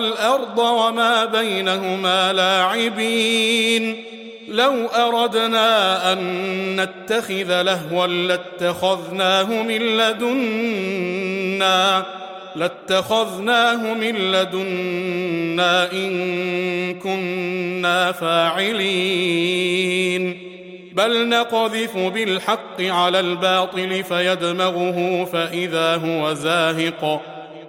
والأرض وما بينهما لاعبين. لو أردنا أن نتخذ لهوا لاتخذناه من لدنا لاتخذناه من لدنا إن كنا فاعلين. بل نقذف بالحق على الباطل فيدمغه فإذا هو زاهق.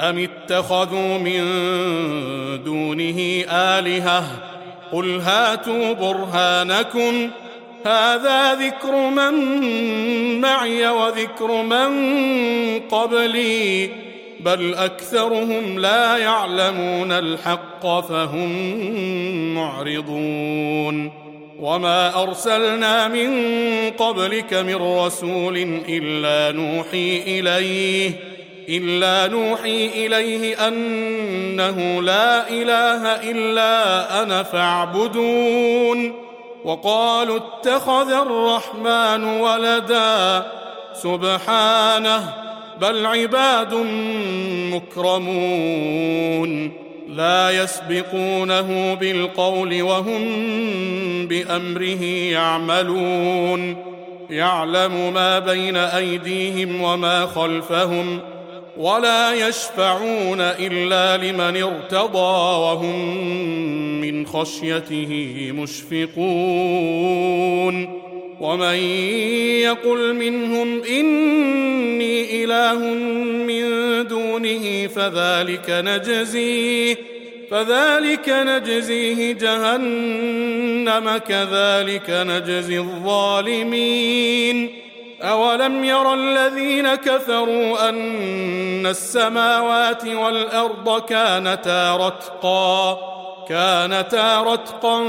أم اتخذوا من دونه آلهة؟ قل هاتوا برهانكم. هذا ذكر من معي وذكر من قبلي بل أكثرهم لا يعلمون الحق فهم معرضون. وما أرسلنا من قبلك من رسول إلا نوحي إليه. إلا نوحي إليه أنه لا إله إلا أنا فاعبدون. وقالوا اتخذ الرحمن ولدا. سبحانه بل عباد مكرمون. لا يسبقونه بالقول وهم بأمره يعملون. يعلم ما بين أيديهم وما خلفهم. ولا يشفعون إلا لمن ارتضى وهم من خشيته مشفقون ومن يقل منهم إني إله من دونه فذلك نجزيه فذلك نجزيه جهنم كذلك نجزي الظالمين أولم ير الذين كفروا أن السماوات والأرض كانتا رتقا كانتا رتقا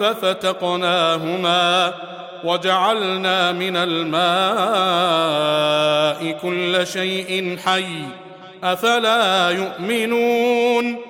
ففتقناهما وجعلنا من الماء كل شيء حي أفلا يؤمنون؟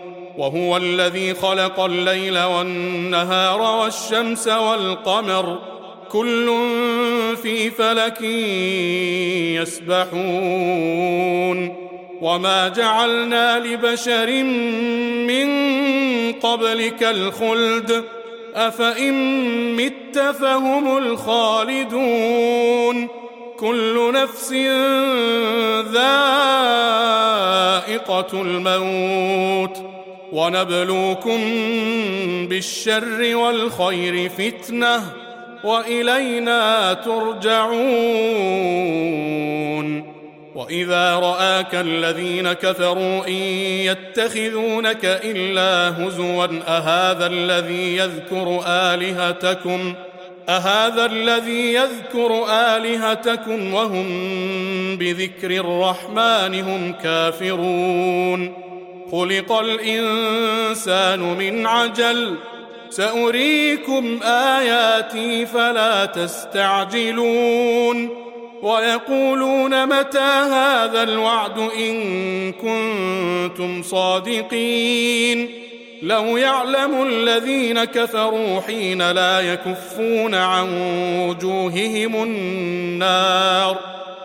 وهو الذي خلق الليل والنهار والشمس والقمر. كل في فلك يسبحون. وما جعلنا لبشر من قبلك الخلد. أفإن مت فهم الخالدون. كل نفس ذائقة الموت. ونبلوكم بالشر والخير فتنة وإلينا ترجعون. وإذا رآك الذين كفروا إن يتخذونك إلا هزوا أهذا الذي يذكر آلهتكم؟ أهذا الذي يذكر آلهتكم وهم بذكر الرحمن هم كافرون؟ خلق الإنسان من عجل. سأريكم آياتي فلا تستعجلون. ويقولون متى هذا الوعد إن كنتم صادقين. لو يعلم الذين كفروا حين لا يكفون عن وجوههم النار.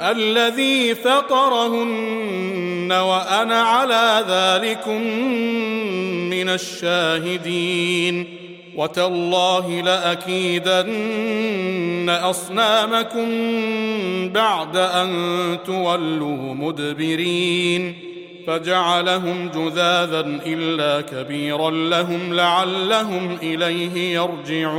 الذي فطرهن وأنا على ذلكم من الشاهدين. وتالله لأكيدن أصنامكم بعد أن تولوا مدبرين. فجعلهم جذاذا إلا كبيرا لهم لعلهم إليه يرجعون.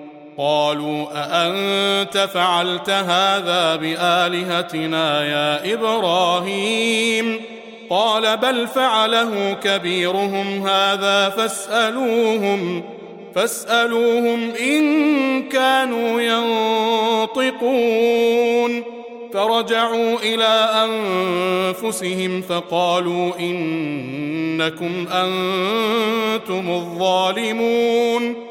قالوا أأنت فعلت هذا بآلهتنا يا إبراهيم؟ قال بل فعله كبيرهم هذا فاسألوهم فاسألوهم إن كانوا ينطقون. فرجعوا إلى أنفسهم فقالوا إنكم أنتم الظالمون.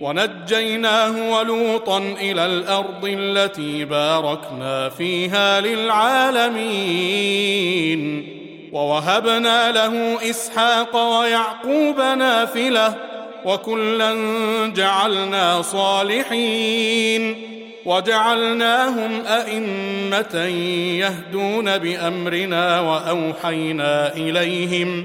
ونجيناه ولوطا إلى الأرض التي باركنا فيها للعالمين. ووهبنا له إسحاق ويعقوب نافلة وكلا جعلنا صالحين. وجعلناهم أئمة يهدون بأمرنا وأوحينا إليهم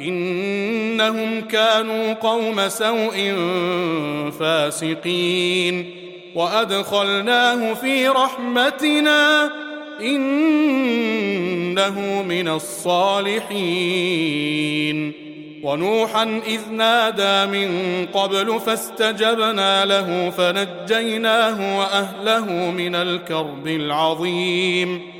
إنهم كانوا قوم سوء فاسقين. وأدخلناه في رحمتنا إنه من الصالحين. ونوحا إذ نادى من قبل فاستجبنا له فنجيناه وأهله من الكرب العظيم.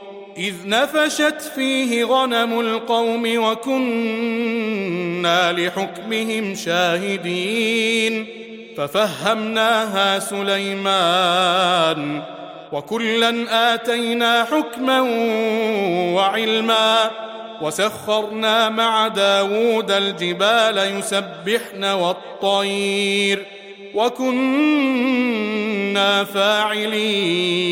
إذ نفشت فيه غنم القوم وكنا لحكمهم شاهدين ففهمناها سليمان وكلا آتينا حكما وعلما وسخرنا مع داود الجبال يسبحن والطير وكنا فاعلين.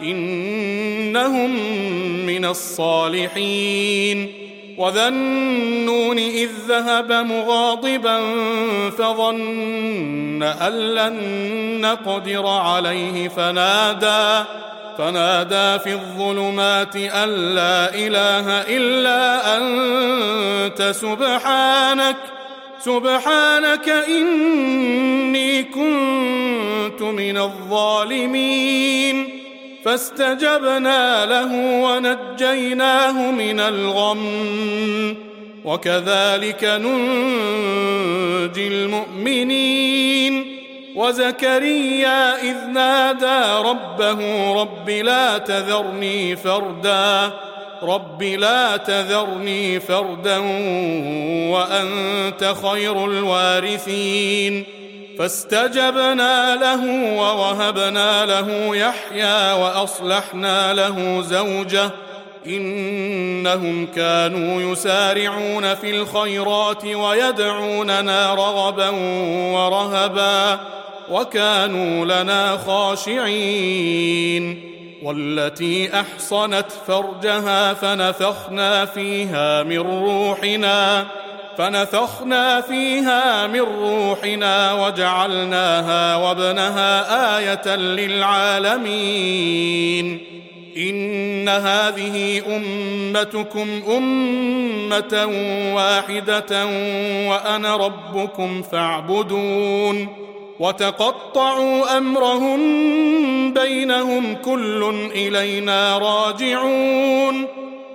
إنهم من الصالحين. وذا النون إذ ذهب مغاضبا فظن أن لن نقدر عليه. فنادى فنادى في الظلمات أن لا إله إلا أنت. سبحانك سبحانك إني كنت من الظالمين. فاستجبنا له ونجيناه من الغم. وكذلك ننجي المؤمنين. وزكريا إذ نادى ربه رب لا تذرني فردا. رب لا تذرني فردا وأنت خير الوارثين. فاستجبنا له ووهبنا له يحيى وأصلحنا له زوجه إنهم كانوا يسارعون في الخيرات ويدعوننا رغبا ورهبا وكانوا لنا خاشعين والتي أحصنت فرجها فنفخنا فيها من روحنا فنفخنا فيها من روحنا وجعلناها وابنها آية للعالمين. إن هذه أمتكم أمة واحدة وأنا ربكم فاعبدون. وتقطعوا أمرهم بينهم كل إلينا راجعون.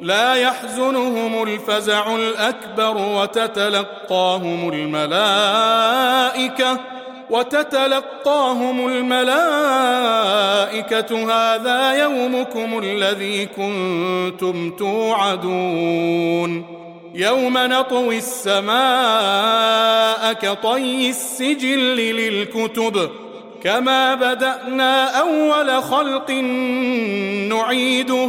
لا يحزنهم الفزع الأكبر وتتلقاهم الملائكة وتتلقاهم الملائكة. هذا يومكم الذي كنتم توعدون. يوم نطوي السماء كطي السجل للكتب. كما بدأنا أول خلق نعيده.